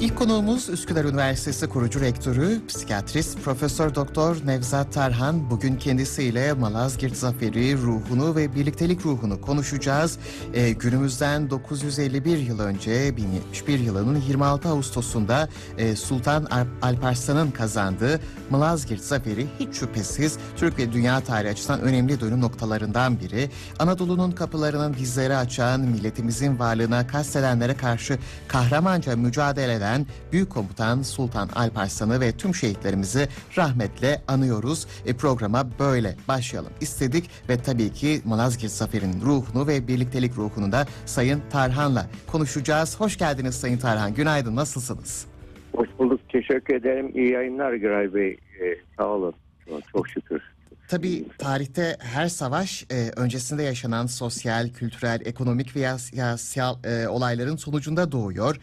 İlk konuğumuz Üsküdar Üniversitesi kurucu rektörü, psikiyatrist Profesör Doktor Nevzat Tarhan. Bugün kendisiyle Malazgirt Zaferi ruhunu ve birliktelik ruhunu konuşacağız. Ee, günümüzden 951 yıl önce 1071 yılının 26 Ağustos'unda e, Sultan Alp- Alparslan'ın kazandığı Malazgirt Zaferi hiç şüphesiz Türk ve dünya tarihi açısından önemli dönüm noktalarından biri. Anadolu'nun kapılarının bizleri açan, milletimizin varlığına kastedenlere karşı kahramanca mücadele eden Büyük Komutan Sultan Alparslan'ı ve tüm şehitlerimizi rahmetle anıyoruz. E, programa böyle başlayalım istedik ve tabii ki Malazgirt Zaferi'nin ruhunu ve birliktelik ruhunu da Sayın Tarhan'la konuşacağız. Hoş geldiniz Sayın Tarhan. Günaydın. Nasılsınız? Hoş bulduk. Teşekkür ederim. İyi yayınlar Güray Bey. Ee, sağ olun. Çok şükür. Tabii tarihte her savaş e, öncesinde yaşanan sosyal, kültürel, ekonomik veya siyasal e, olayların sonucunda doğuyor.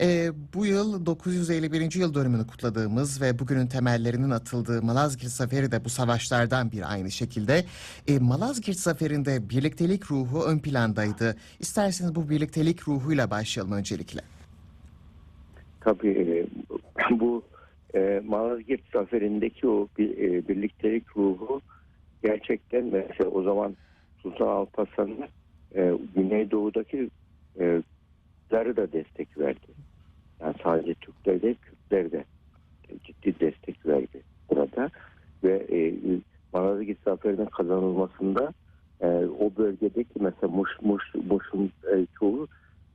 E, bu yıl 951. yıl dönümünü kutladığımız ve bugünün temellerinin atıldığı Malazgirt Zaferi de bu savaşlardan bir aynı şekilde. E, Malazgirt Zaferi'nde birliktelik ruhu ön plandaydı. İsterseniz bu birliktelik ruhuyla başlayalım öncelikle. Tabii bu e, Malazgirt zaferindeki o bir, e, birliktelik ruhu gerçekten mesela o zaman Sultan Alparslan'a e, Güneydoğu'daki e, Kürtleri de destek verdi. Yani sadece Türkler değil Kürtler de ciddi destek verdi burada ve e, Malazgirt zaferinin kazanılmasında e, o bölgedeki mesela Muş, Muş, Muş'un e, çoğu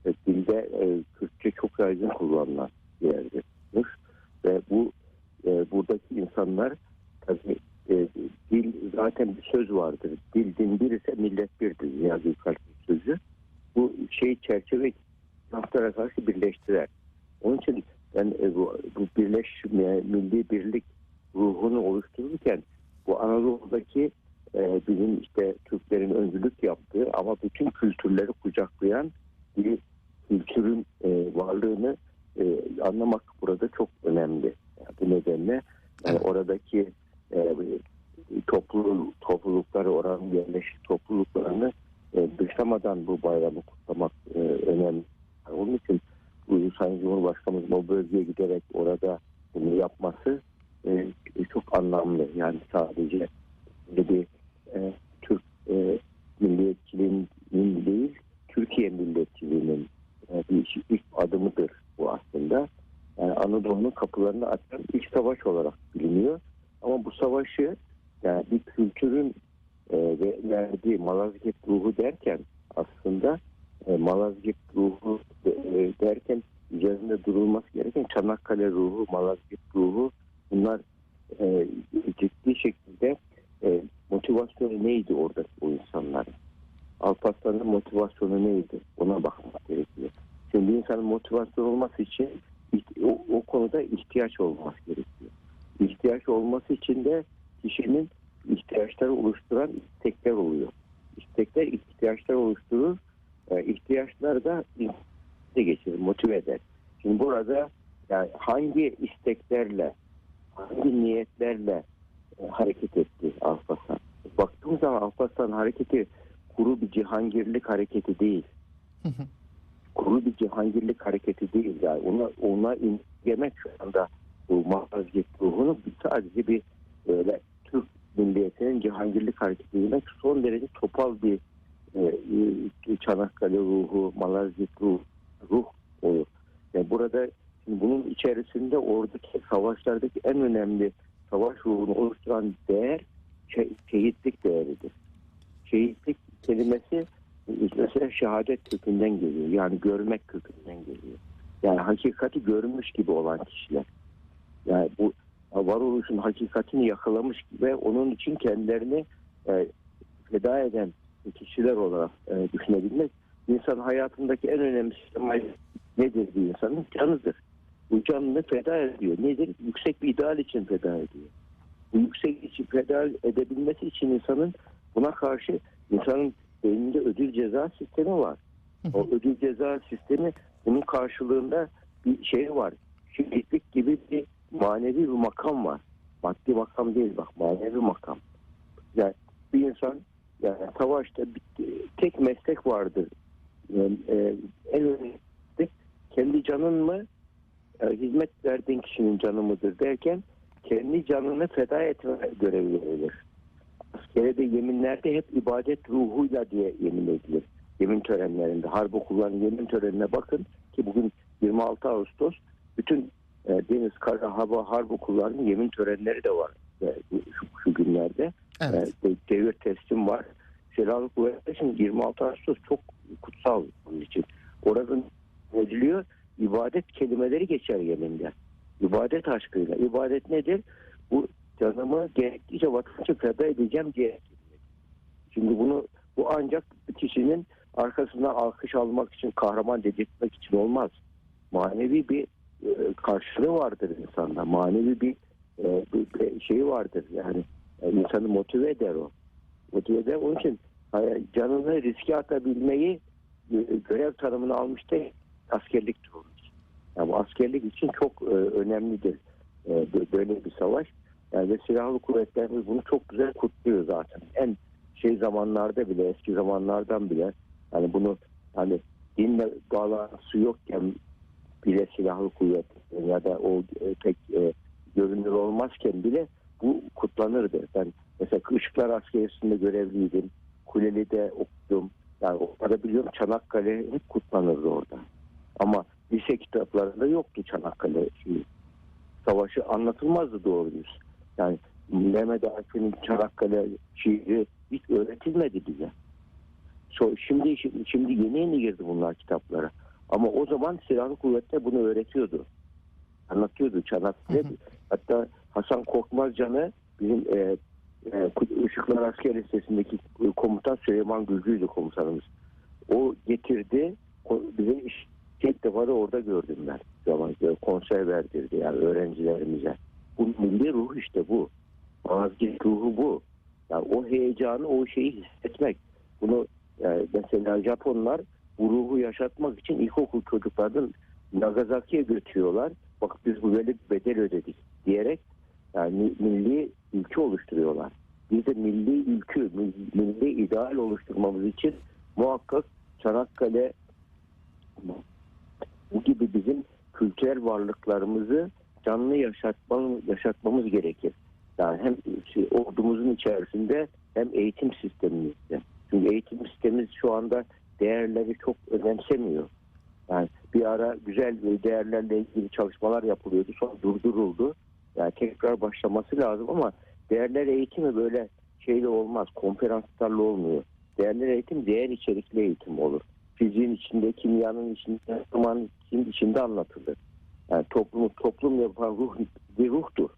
e, dilde e, Kürtçe çok yaygın kullanılan bir yerdir. Muş. Ve bu e, buradaki insanlar tabii e, dil zaten bir söz vardır. Dil din bir ise millet birdir. Niyazi Ülkalp'in sözü. Bu şey çerçeve taraflara karşı birleştirer. Onun için ben e, bu, bu birleşme, milli birlik ruhunu oluştururken bu Anadolu'daki e, bizim işte Türklerin öncülük yaptığı ama bütün kültürleri kucaklayan bir kültürün e, varlığını e, anlamak burada çok önemli. Yani bu nedenle yani oradaki e, toplu toplulukları, oranın yerleşik topluluklarını e, dışlamadan bu bayramı kutlamak e, önemli. Yani onun için bu Sayın Cumhurbaşkanımızın o bölgeye giderek orada bunu yapması e, çok anlamlı. Yani sadece bir e, Türk e, milliyetçiliğinin değil, Türkiye milliyetçiliğinin e, bir ilk adımıdır Anadolu'nun kapılarını açan ilk savaş olarak biliniyor. Ama bu savaşı yani bir kültürün e, ve verdiği Malazgirt ruhu derken aslında e, Malazgirt ruhu e, derken üzerinde durulması gereken Çanakkale ruhu, Malazgirt ruhu bunlar e, ciddi şekilde motivasyonu neydi orada o insanların? Alparslan'ın motivasyonu neydi? Ona bakmak gerekiyor. Şimdi insanın motivasyon olması için o, o konuda ihtiyaç olması gerekiyor. İhtiyaç olması için de kişinin ihtiyaçları oluşturan istekler oluyor. İstekler ihtiyaçlar oluşturur. E, ihtiyaçlar da de geçirir, motive eder. Şimdi burada yani hangi isteklerle, hangi niyetlerle e, hareket etti Alparslan? Baktığımız zaman Alparslan hareketi kuru bir cihangirlik hareketi değil. Kuru bir cihangirlik hareketi değil. Yani ona, ona indirgemek şu anda bu Malazgirt ruhunu sadece bir böyle Türk milliyetinin cihangirlik hareketi demek son derece topal bir e, e, Çanakkale ruhu, Malazgirt ruh, ruh olur. Yani burada şimdi bunun içerisinde oradaki savaşlardaki en önemli savaş ruhunu oluşturan değer şe- şehitlik değeridir. Şehitlik kelimesi mesela şehadet kökünden geliyor. Yani görmek kökünden geliyor. Yani hakikati görmüş gibi olan kişiler. Yani bu varoluşun hakikatini yakalamış ve onun için kendilerini e, feda eden kişiler olarak e, düşünebilmek. İnsan hayatındaki en önemli şey nedir bir insanın? Canıdır. Bu canını feda ediyor. Nedir? Yüksek bir ideal için feda ediyor. Bu yüksek için feda edebilmesi için insanın buna karşı insanın beyninde ödül ceza sistemi var. O ödül ceza sistemi bunun karşılığında bir şey var. Şehitlik gibi bir manevi bir makam var. Maddi makam değil bak manevi makam. Yani bir insan yani savaşta bir, tek meslek vardır. Yani, e, en önemli kendi canın mı e, hizmet verdiğin kişinin canı mıdır derken kendi canını feda etme görevi verilir. Askere de yeminlerde hep ibadet ruhuyla diye yemin edilir. Yemin törenlerinde, harp okullarının yemin törenine bakın ki bugün 26 Ağustos bütün e, deniz, kara, hava, harp okullarının yemin törenleri de var e, şu, şu günlerde. Evet. E, de- devir teslim var. Silahlı kuvvetler için 26 Ağustos çok kutsal bunun için. Orada ediliyor ibadet kelimeleri geçer yeminde. İbadet aşkıyla. İbadet nedir? Bu canımı gerektiğince vatandaşa feda edeceğim diye. Şimdi bunu bu ancak kişinin arkasından alkış almak için, kahraman dedirtmek için olmaz. Manevi bir e, karşılığı vardır insanda. Manevi bir, e, bir, şeyi vardır. Yani e, insanı motive eder o. Motive eder. Onun için canını riske atabilmeyi görev tanımını almıştı askerliktir onun için. Yani bu askerlik için çok e, önemlidir e, bö- böyle bir savaş. Yani ve silahlı kuvvetlerimiz bunu çok güzel kutluyor zaten. En şey zamanlarda bile eski zamanlardan bile hani bunu hani dinle bağlantısı yokken bile silahlı kuvvet ya da o e, pek e, görünür olmazken bile bu kutlanırdı. Ben mesela Işıklar Askeriyesi'nde görevliydim. Kuleli'de okudum. Yani orada biliyorum Çanakkale hep kutlanırdı orada. Ama lise kitaplarında yoktu Çanakkale şeyi. Savaşı anlatılmazdı doğru düz. Yani Mehmet Akif'in Çanakkale şiiri hiç öğretilmedi bize. So, şimdi, şimdi yeni yeni girdi bunlar kitaplara. Ama o zaman silahlı kuvvetler bunu öğretiyordu. Anlatıyordu Çanakkale. Hatta Hasan Korkmazcan'ı bizim e, e, Işıklar Asker Lisesi'ndeki komutan Süleyman Gülcü'ydü komutanımız. O getirdi. Bize iş, tek defa da orada gördüm ben. Zaman e, konser verdirdi yani öğrencilerimize. Milli ruh işte bu. Malazgirt ruhu bu. Yani o heyecanı, o şeyi hissetmek. Bunu yani mesela Japonlar bu ruhu yaşatmak için ilkokul çocuklarını Nagasaki'ye götürüyorlar. Bak biz bu böyle bir bedel ödedik diyerek yani milli ülke oluşturuyorlar. Biz de milli milli, milli ideal oluşturmamız için muhakkak Çanakkale bu gibi bizim kültürel varlıklarımızı canlı yaşatmamız, gerekir. Yani hem şey, ordumuzun içerisinde hem eğitim sistemimizde. Çünkü eğitim sistemimiz şu anda değerleri çok önemsemiyor. Yani bir ara güzel değerlerle ilgili çalışmalar yapılıyordu. Sonra durduruldu. Yani tekrar başlaması lazım ama değerler eğitimi böyle şeyle olmaz. Konferanslarla olmuyor. Değerler eğitim değer içerikli eğitim olur. Fiziğin içinde, kimyanın içinde, zamanın içinde anlatılır. Yani toplumu toplum yapan ruh bir ruhtur.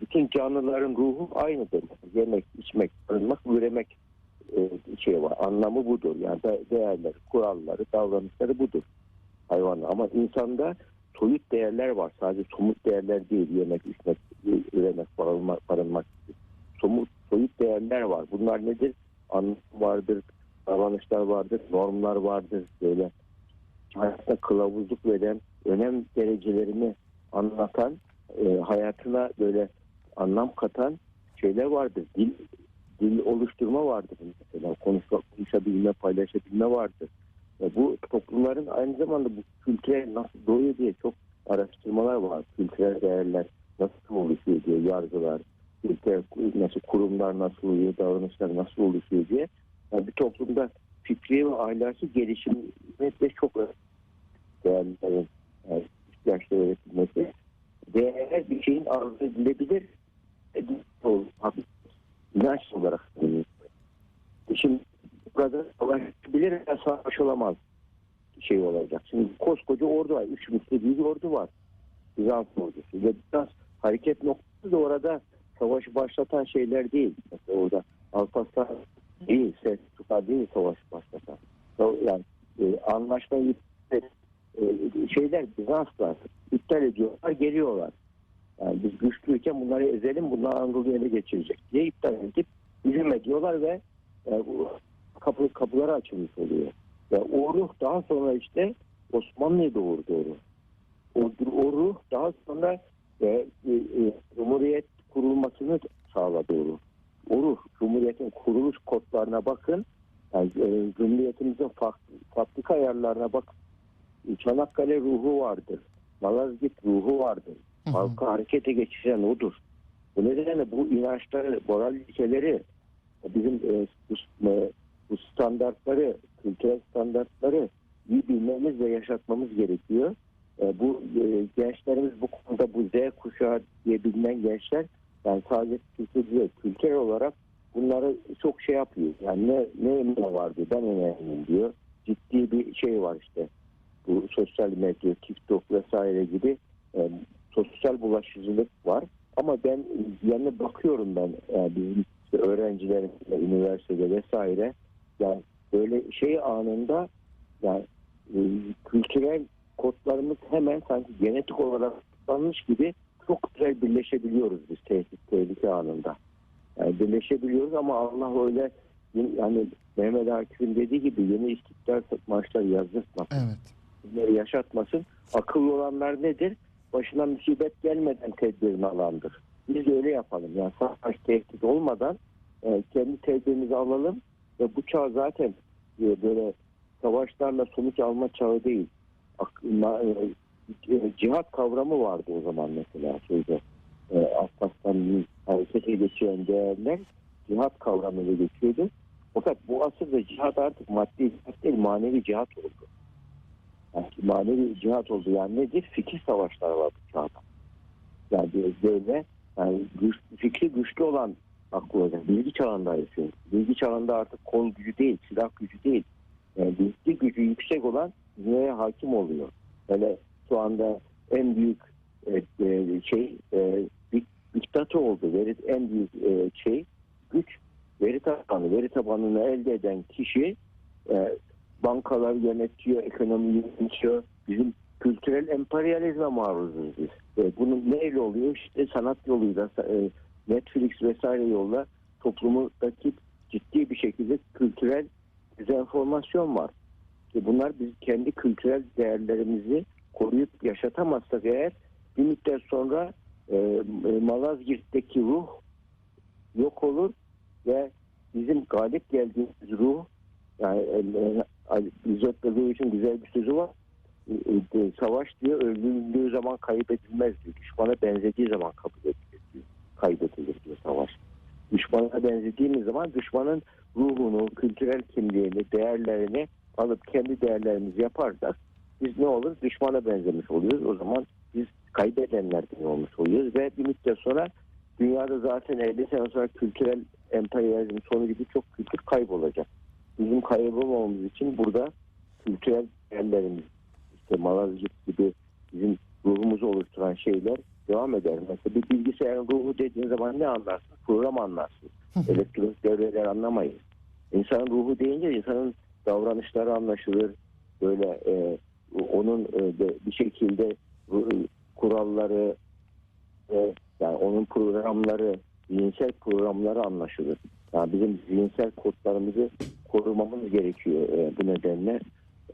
Bütün canlıların ruhu aynıdır. Yemek, içmek, barınmak, üremek e, şey var. Anlamı budur. Yani de- değerleri, kuralları, davranışları budur hayvanın. Ama insanda soyut değerler var. Sadece somut değerler değil. Yemek, içmek, üremek, barınmak, barınmak. Somut, soyut değerler var. Bunlar nedir? Anlam vardır, davranışlar vardır, normlar vardır. Böyle hayatta kılavuzluk veren, önem derecelerini anlatan, e, hayatına böyle anlam katan şeyler vardır. Dil, dil oluşturma vardır mesela. Konuşma, konuşabilme, paylaşabilme vardır. E, bu toplumların aynı zamanda bu kültürel nasıl doğuyor diye çok araştırmalar var. Kültürel değerler nasıl oluşuyor diye yargılar, kültürel nasıl kurumlar nasıl oluyor, davranışlar nasıl oluşuyor diye. Yani bir toplumda fikri ve ahlaki gelişim de çok. Değerlerin yani ihtiyaçları öğretilmesi. Değerler bir şeyin arzu edilebilir inanç olarak. Şimdi burada savaş bilir savaş olamaz şey olacak. Şimdi koskoca ordu var. Üç misli bir ordu var. Bizans ordusu. Ve Bizans hareket noktası da orada savaşı başlatan şeyler değil. Mesela orada Alparslan değil, Selçuklar değil savaşı başlatan. Yani e, anlaşmayı e, şeyler Bizanslar iptal ediyorlar, geliyorlar. Yani biz güçlüyken bunları ezelim, bunlar Anadolu'yu ele geçirecek diye iptal edip izin ediyorlar ve e, kapı, kapıları açılmış oluyor. Ve o ruh daha sonra işte Osmanlı'yı doğurdu o ruh. O, o ruh daha sonra e, e, e, Cumhuriyet kurulmasını sağladı o ruh. O ruh, Cumhuriyet'in kuruluş kodlarına bakın. Yani, e, Cumhuriyetimizin farklı, fabrika ayarlarına bak. Çanakkale ruhu vardır. Malazgirt ruhu vardır. Hı hı. Halkı harekete geçiren odur. Bu nedenle bu inançları, moral ilkeleri bizim e, bu, e, bu standartları, kültürel standartları iyi bilmemiz ve yaşatmamız gerekiyor. E, bu e, gençlerimiz bu konuda bu Z kuşağı diye bilinen gençler yani sadece kültür değil, kültürel olarak bunları çok şey yapıyor. Yani ne, ne emine var diyor, ben emeğim diyor. Ciddi bir şey var işte. Bu sosyal medya, TikTok vesaire gibi e, sosyal bulaşıcılık var. Ama ben yanına bakıyorum ben e, bizim işte öğrencilerimizle üniversitede vesaire yani böyle şey anında yani e, kültürel kodlarımız hemen sanki genetik olarak tutlanmış gibi çok güzel birleşebiliyoruz biz tehdit tehlike anında. Yani birleşebiliyoruz ama Allah öyle yani Mehmet Akif'in dediği gibi yeni istiklal maçları yazdırtmasın. Evet. Bunları yaşatmasın. Akıllı olanlar nedir? Başına musibet gelmeden tedbirini alandır. Biz de öyle yapalım. Yani savaş tehdit olmadan e, kendi tedbirimizi alalım ve bu çağ zaten e, böyle savaşlarla sonuç alma çağı değil. Ak- ma- e, e, cihat kavramı vardı o zaman mesela şeyde. E, Alparslan'ın harekete geçiren değerler cihat kavramıyla geçiyordu. Fakat bu asırda cihat artık maddi cihat değil manevi cihat oldu. Manevi cihat oldu. Yani nedir? Fikir savaşları var bu çağda. Yani böyle yani güç, fikri güçlü olan aklı olacak. Bilgi çağındayız. Bilgi çağında artık kol gücü değil, silah gücü değil. Yani bilgi gücü yüksek olan dünyaya hakim oluyor. Böyle şu anda en büyük e, e, şey e, dik- diktatör oldu. Veri, en büyük e, şey güç veri tabanı. Veri tabanını elde eden kişi e, bankalar yönetiyor, ekonomi yönetiyor. Bizim kültürel emperyalizme maruzuz biz. E, bunun neyle oluyor? İşte sanat yoluyla, e, Netflix vesaire yolla toplumdaki ciddi bir şekilde kültürel dezenformasyon var. E, bunlar biz kendi kültürel değerlerimizi koruyup yaşatamazsak eğer bir müddet sonra e, e, Malazgirt'teki ruh yok olur ve bizim galip geldiğimiz ruh yani e, e, İzzet Begoviç'in güzel bir sözü var. E, e, Savaş diyor öldürüldüğü zaman kaybedilmez diyor. Düşmana benzediği zaman kabul edilir diyor. Kaybedilir diyor savaş. Düşmana benzediğimiz zaman düşmanın ruhunu, kültürel kimliğini, değerlerini alıp kendi değerlerimizi yaparsak biz ne olur? Düşmana benzemiş oluyoruz. O zaman biz kaybedenlerden olmuş oluyoruz ve bir müddet sonra dünyada zaten 50 sene sonra kültürel emperyalizm sonu gibi çok kültür kaybolacak. Bizim kaybolmamamız için burada kültürel değerlerimiz işte Malazgirt gibi bizim ruhumuzu oluşturan şeyler devam eder. Mesela bir bilgisayarın ruhu dediğin zaman ne anlarsın? Program anlarsın. Elektronik devreler anlamayız. İnsanın ruhu deyince insanın davranışları anlaşılır. Böyle e, onun e, de bir şekilde e, kuralları e, yani onun programları zihinsel programları anlaşılır. Yani bizim zihinsel kodlarımızı korumamız gerekiyor e, bu nedenle.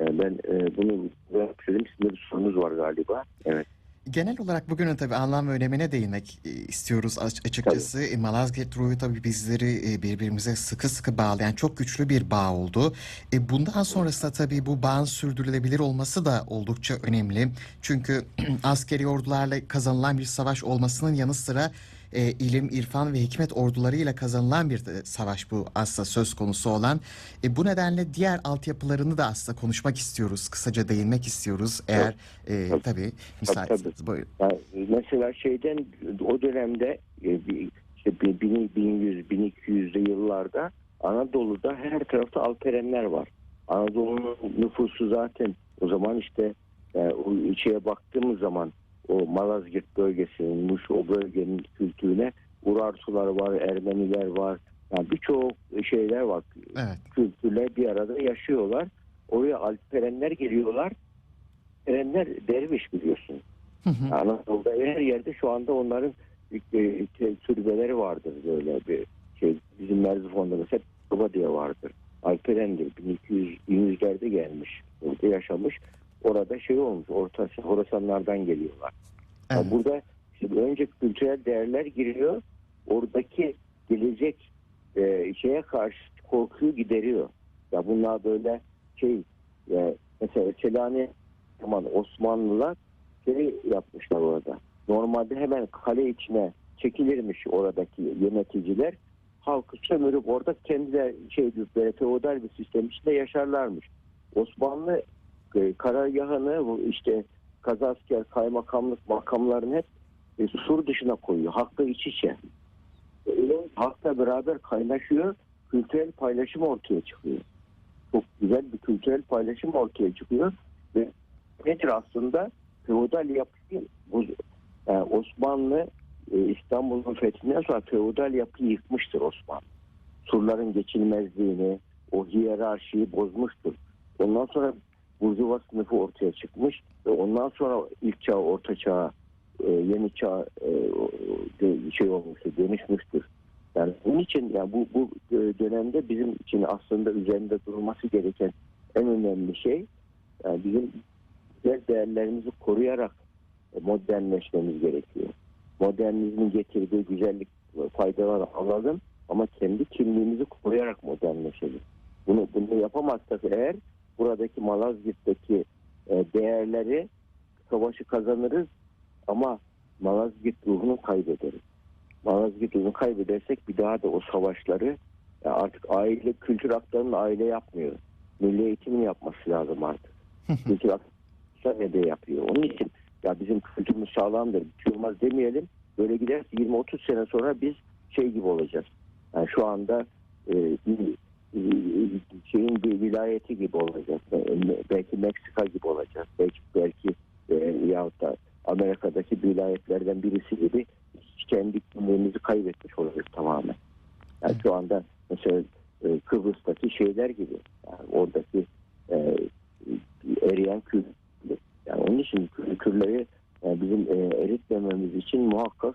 E, ben e, bunu yapıyorum. Sizin bir sorunuz var galiba. Evet. Genel olarak bugünün tabii anlam ve önemine değinmek e, istiyoruz aç- açıkçası. E, Malazgirt ruhu tabii bizleri e, birbirimize sıkı sıkı bağlayan çok güçlü bir bağ oldu. Bundan sonrasında tabii bu bağın sürdürülebilir olması da oldukça önemli. Çünkü askeri ordularla kazanılan bir savaş olmasının yanı sıra e, ilim, irfan ve hikmet ordularıyla kazanılan bir de savaş bu aslında söz konusu olan. E, bu nedenle diğer altyapılarını da aslında konuşmak istiyoruz. Kısaca değinmek istiyoruz. Eğer e, Tabii. tabii müsaitseniz. Buyurun. Yani mesela şeyden o dönemde e, işte 1100-1200'lü yıllarda Anadolu'da her tarafta alperenler var. Anadolu'nun nüfusu zaten o zaman işte e, o içeye baktığımız zaman o Malazgirt bölgesinin, Muş o bölgenin kültürüne Urartular var, Ermeniler var. Yani birçok şeyler var. Evet. Kültürler bir arada yaşıyorlar. Oraya alperenler geliyorlar. Alperenler derviş biliyorsun. Hı hı. Anadolu'da her yerde şu anda onların e, te- türbeleri vardır böyle bir şey. Bizim Merzifon'da mesela Baba diye vardır. Alperendir. 1200 1100'lerde gelmiş. Orada yaşamış. Orada şey olmuş. Orta Horasanlardan geliyorlar. Yani Evet. burada şimdi önce kültürel değerler giriyor. Oradaki gelecek e, şeye karşı korkuyu gideriyor. Ya bunlar böyle şey e, mesela Selanik zaman Osmanlılar şey yapmışlar orada. Normalde hemen kale içine çekilirmiş oradaki yöneticiler. Halkı sömürüp orada kendiler şey böyle feodal bir sistem içinde yaşarlarmış. Osmanlı e, karargahını işte kazasker, kaymakamlık makamlarını hep e, sur dışına koyuyor. Halkla iç içe. E, halkla beraber kaynaşıyor. Kültürel paylaşım ortaya çıkıyor. Çok güzel bir kültürel paylaşım ortaya çıkıyor. Ve nedir aslında? Feodal yapıyı bu, yani Osmanlı e, İstanbul'un fethinden sonra feodal yapıyı yıkmıştır Osmanlı. Surların geçilmezliğini, o hiyerarşiyi bozmuştur. Ondan sonra Burjuva sınıfı ortaya çıkmış ve ondan sonra ilk çağ, orta çağ, e, yeni çağ e, şey olmuştur, dönüşmüştür. Yani bunun için yani bu, bu e, dönemde bizim için aslında üzerinde durulması gereken en önemli şey yani bizim değerlerimizi koruyarak modernleşmemiz gerekiyor. Modernizmin getirdiği güzellik faydaları alalım ama kendi kimliğimizi koruyarak modernleşelim. Bunu bunu yapamazsak eğer buradaki Malazgirt'teki e, değerleri savaşı kazanırız ama Malazgirt ruhunu kaybederiz. Malazgirt ruhunu kaybedersek bir daha da o savaşları e, artık aile kültür aktarımını aile yapmıyor. Milli eğitimin yapması lazım artık. kültür aktarımı ne de yapıyor. Onun için ya bizim kültürümüz sağlamdır, bir şey olmaz demeyelim. Böyle giderse 20-30 sene sonra biz şey gibi olacağız. Yani şu anda e, şeyin bir vilayeti gibi olacağız. E, Belki Meksika gibi olacağız. Belki belki e, yahut da Amerika'daki vilayetlerden birisi gibi kendi kimliğimizi kaybetmiş olacağız tamamen. Yani şu anda mesela e, Kıbrıs'taki şeyler gibi. Yani oradaki e, eriyen kültür. Yani onun için kültürleri e, bizim e, eritmememiz için muhakkak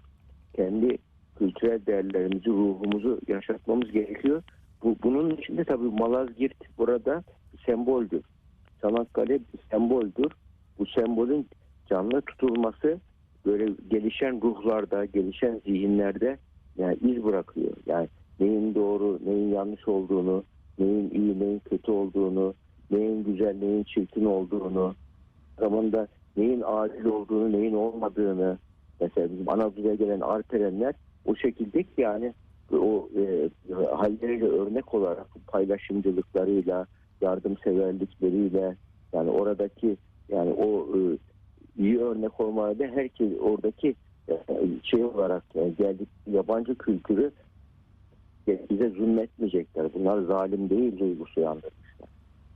kendi kültürel değerlerimizi, ruhumuzu yaşatmamız gerekiyor. Bu, bunun içinde tabii Malazgirt burada semboldür. Çanakkale bir semboldür. Bu sembolün canlı tutulması böyle gelişen ruhlarda, gelişen zihinlerde yani iz bırakıyor. Yani neyin doğru, neyin yanlış olduğunu, neyin iyi, neyin kötü olduğunu, neyin güzel, neyin çirkin olduğunu, zamanda neyin adil olduğunu, neyin olmadığını, mesela bizim Anadolu'ya gelen arterenler o şekilde ki yani o e, halleriyle örnek olarak paylaşımcılıklarıyla, yardımseverlikleriyle yani oradaki yani o e, iyi örnek olmaya da herkes oradaki e, şey olarak e, geldik yabancı kültürü bize zulmetmeyecekler. Bunlar zalim değil duygusu yandırmışlar.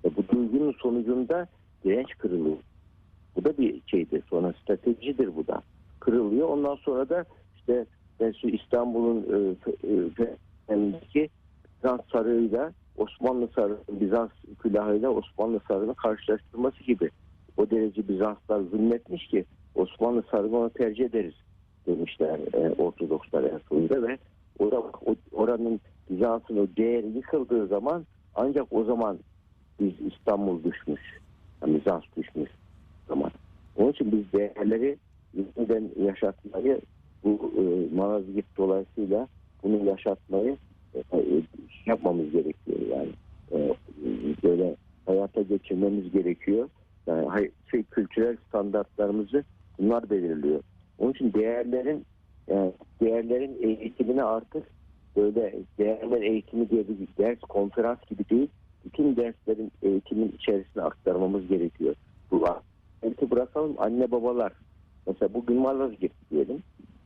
E, bu duygunun sonucunda direnç kırılıyor. Bu da bir şeydir. Sonra stratejidir bu da. Kırılıyor. Ondan sonra da işte şu İstanbul'un e, e, e, Bizans sarığıyla Osmanlı sarığı, Bizans külahıyla Osmanlı sarığını karşılaştırması gibi. O derece Bizanslar zulmetmiş ki Osmanlı sarığını ona tercih ederiz demişler e, Ortodokslar en sonunda ve o da o, oranın Bizans'ın o değeri yıkıldığı zaman ancak o zaman biz İstanbul düşmüş. Yani Bizans düşmüş zaman. Onun için biz değerleri yeniden yaşatmayı bu e, Malazgirt dolayısıyla bunu yaşatmayı e, e, yapmamız gerekiyor yani. E, böyle hayata geçirmemiz gerekiyor. Yani şey, kültürel standartlarımızı bunlar belirliyor. Onun için değerlerin yani değerlerin eğitimine artık böyle değerler eğitimi diye bir ders konferans gibi değil bütün derslerin eğitimin içerisine aktarmamız gerekiyor. Bu eğitimi bırakalım anne babalar. Mesela bugün Malazgirt diyelim.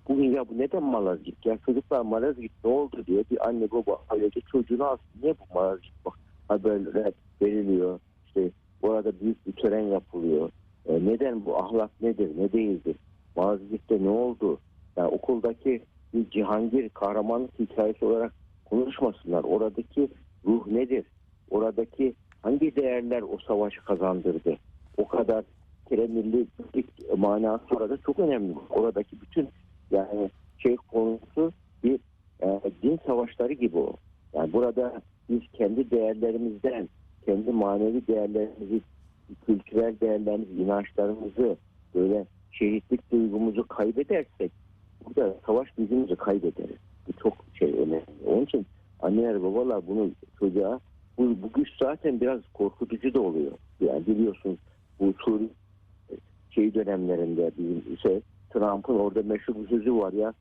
Bugün ya bu neden Malazgirt? Ya çocuklar Malazgirt ne oldu diye bir anne baba ailece çocuğunu alsın. Niye bu Malazgirt bak haberler veriliyor. İşte orada büyük bir tören yapılıyor. E, neden bu ahlak nedir ne değildir? Malazgirt'te ne oldu? Yani okuldaki bir Cihangir kahramanlık hikayesi olarak konuşmasınlar. Oradaki ruh nedir? Oradaki hangi değerler o savaşı kazandırdı? O kadar kere milli manası orada çok önemli. Oradaki bütün yani şey konusu bir e, din savaşları gibi o. Yani burada biz kendi değerlerimizden, kendi manevi değerlerimizi, kültürel değerlerimizi, inançlarımızı, böyle şehitlik duygumuzu kaybedersek burada savaş gücümüzü kaybederiz. Bu çok şey önemli. Onun için anneler babalar bunu çocuğa bu, bu güç zaten biraz korkutucu da oluyor. Yani biliyorsunuz bu Suriye şey dönemlerinde bizim şey Trump'ın orada meşhur sözü var ya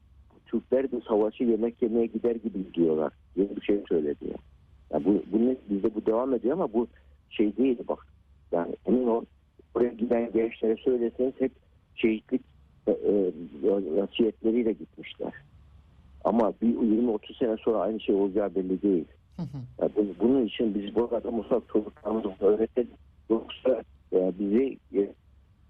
Türkler de savaşı yemek yemeye gider gibi gidiyorlar diye bir şey söyledi ya. Yani bu, bunu bizde bu devam ediyor ama bu şey değil bak. Yani emin ol oraya giden gençlere söyleseniz hep şehitlik e, e, vasiyetleriyle gitmişler. Ama bir 20-30 sene sonra aynı şey olacağı belli değil. Hı hı. Yani bu- bunun için biz bu arada mutlaka çocuklarımıza öğretelim. Yoksa e, bizi e,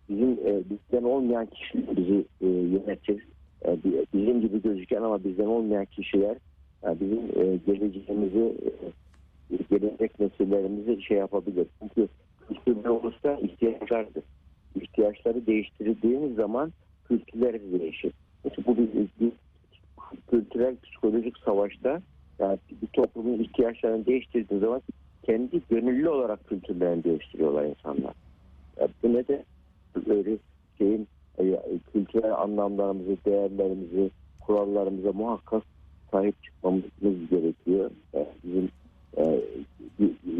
bizim e, bizden olmayan kişiler bizi e, yönetecek. E, bi- bizim gibi gözüken ama bizden olmayan kişiler e, bizim e, geleceğimizi gelecek nesillerimizi şey yapabilir. Çünkü kültürler olursa ihtiyaçlardır. İhtiyaçları değiştirdiğimiz zaman kültürler değişir. Mesela bu bir, bir kültürel psikolojik savaşta yani bir toplumun ihtiyaçlarını değiştirdiği zaman kendi gönüllü olarak kültürlerini değiştiriyorlar insanlar. Yani bu ne de böyle şeyin kültürel anlamlarımızı, değerlerimizi, kurallarımıza muhakkak sahip çıkmamız gerekiyor. Yani bizim e,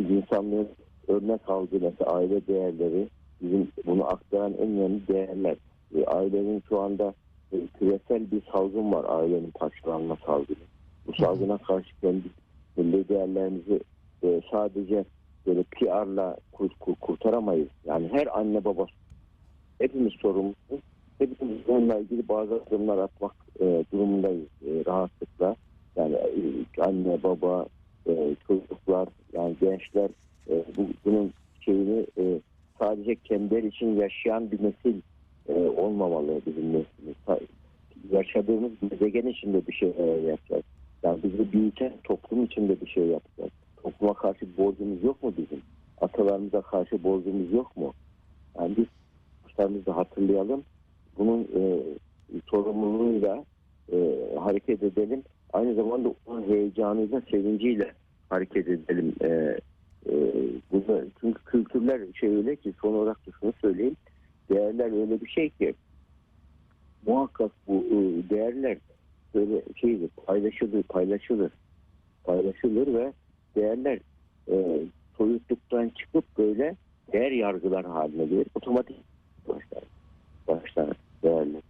insanlığın örnek aldığı mesela aile değerleri bizim bunu aktaran en önemli değerler. E, ailenin şu anda e, küresel bir salgın var ailenin parçalanma salgını. Bu salgına karşı kendi milli değerlerimizi e, sadece böyle PR'la kur- kur- kurtaramayız. Yani her anne baba hepimiz sorumluyuz. Hepimiz bununla ilgili bazı adımlar atmak e, durumundayız e, rahatlıkla. Yani e, anne baba e, çocuklar yani gençler e, bu, bunun şeyini e, sadece kendileri için yaşayan bir nesil e, olmamalı bizim neslimiz. Yaşadığımız gezegen içinde bir şey e, yapacağız. Yani bizi büyüten toplum içinde bir şey yapacağız. Topluma karşı borcumuz yok mu bizim? Atalarımıza karşı borcumuz yok mu? Yani biz başlarımızı hatırlayalım. Bunun e, sorumluluğuyla e, hareket edelim. Aynı zamanda onun heyecanıyla, sevinciyle hareket edelim. E, e, bunu, çünkü kültürler şey öyle ki son olarak da şunu söyleyeyim. Değerler öyle bir şey ki muhakkak bu e, değerler böyle şeydir, paylaşılır, paylaşılır. Paylaşılır ve değerler e, soyutluktan çıkıp böyle değer yargılar haline gelir. Otomatik başlar. Başlar değerler.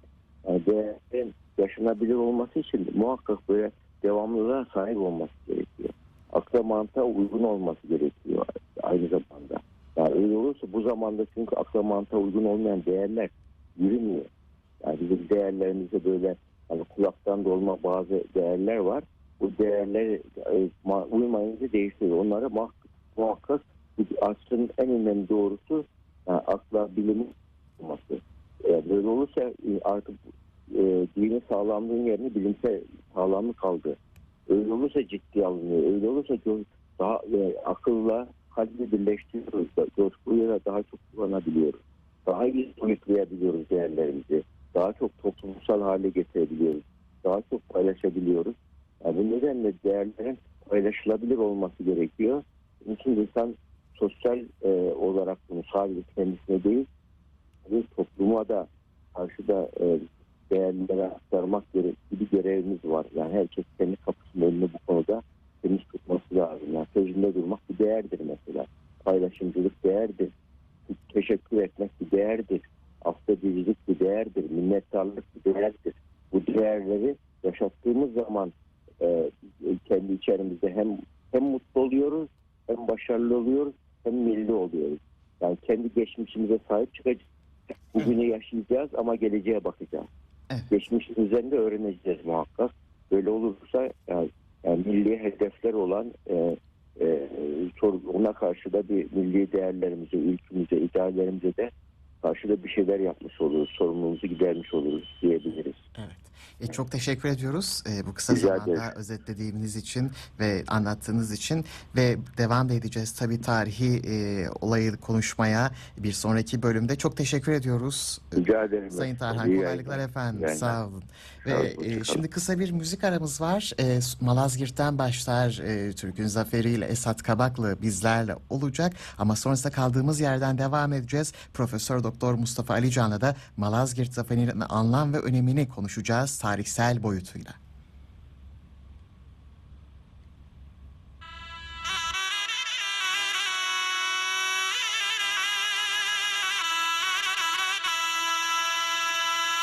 Yani değerlerin yaşanabilir olması için muhakkak böyle devamlılığa sahip olması gerekiyor. Akla mantığa uygun olması gerekiyor aynı zamanda. Yani öyle olursa bu zamanda çünkü akla mantığa uygun olmayan değerler yürümüyor. Yani bizim değerlerimizde böyle hani kulaktan dolma bazı değerler var. Bu değerler e, ma- uymayınca değiştiriyor. Onlara muhakkak, muhakkak asrın en önemli doğrusu yani akla bilimin olması. E, böyle olursa e, artık e, dinin sağlamlığın yerine bilimsel sağlamlık kaldı. Öyle olursa ciddi alınıyor. Öyle olursa daha e, akılla kalbi birleştiriyoruz. Coşkuyla daha çok kullanabiliyoruz. Daha iyi soyutlayabiliyoruz değerlerimizi. Daha çok toplumsal hale getirebiliyoruz. Daha çok paylaşabiliyoruz. Yani bu nedenle değerlerin paylaşılabilir olması gerekiyor. İçin insan sosyal e, olarak bunu sadece kendisine değil, bir topluma da karşı da e, değerlere aktarmak gere- gibi görevimiz var. Yani herkes kendi kapısının önünü bu konuda temiz tutması lazım. Yani sözünde durmak bir değerdir mesela. Paylaşımcılık değerdir. Teşekkür etmek bir değerdir. Affedicilik bir değerdir. Minnettarlık bir değerdir. Bu değerleri yaşattığımız zaman e, kendi içerimizde hem hem mutlu oluyoruz, hem başarılı oluyoruz, hem milli oluyoruz. Yani kendi geçmişimize sahip çıkacağız. Bugünü yaşayacağız ama geleceğe bakacağız. Evet. Geçmişin üzerinde öğreneceğiz muhakkak. Böyle olursa yani, yani milli hedefler olan e, e, ona karşı da bir milli değerlerimize, ülkümüze, ideallerimize de karşı da bir şeyler yapmış oluruz. Sorumluluğumuzu gidermiş oluruz diyebiliriz. Evet. E, çok teşekkür ediyoruz e, bu kısa Rica zamanda ederim. özetlediğiniz için ve anlattığınız için ve devam da edeceğiz tabii tarihi e, olayı konuşmaya bir sonraki bölümde. Çok teşekkür ediyoruz. Rica ederim. Sayın Tarhan kolaylıklar efendim. Yayınlar. Sağ olun. Ve olun, e, şimdi kısa bir müzik aramız var. E, Malazgirt'ten başlar e, Türk'ün zaferiyle Esat Kabaklı bizlerle olacak ama sonrasında kaldığımız yerden devam edeceğiz. Profesör Doktor Mustafa Ali Can'la da Malazgirt zaferinin anlam ve önemini konuşacağız tarihsel boyutuyla.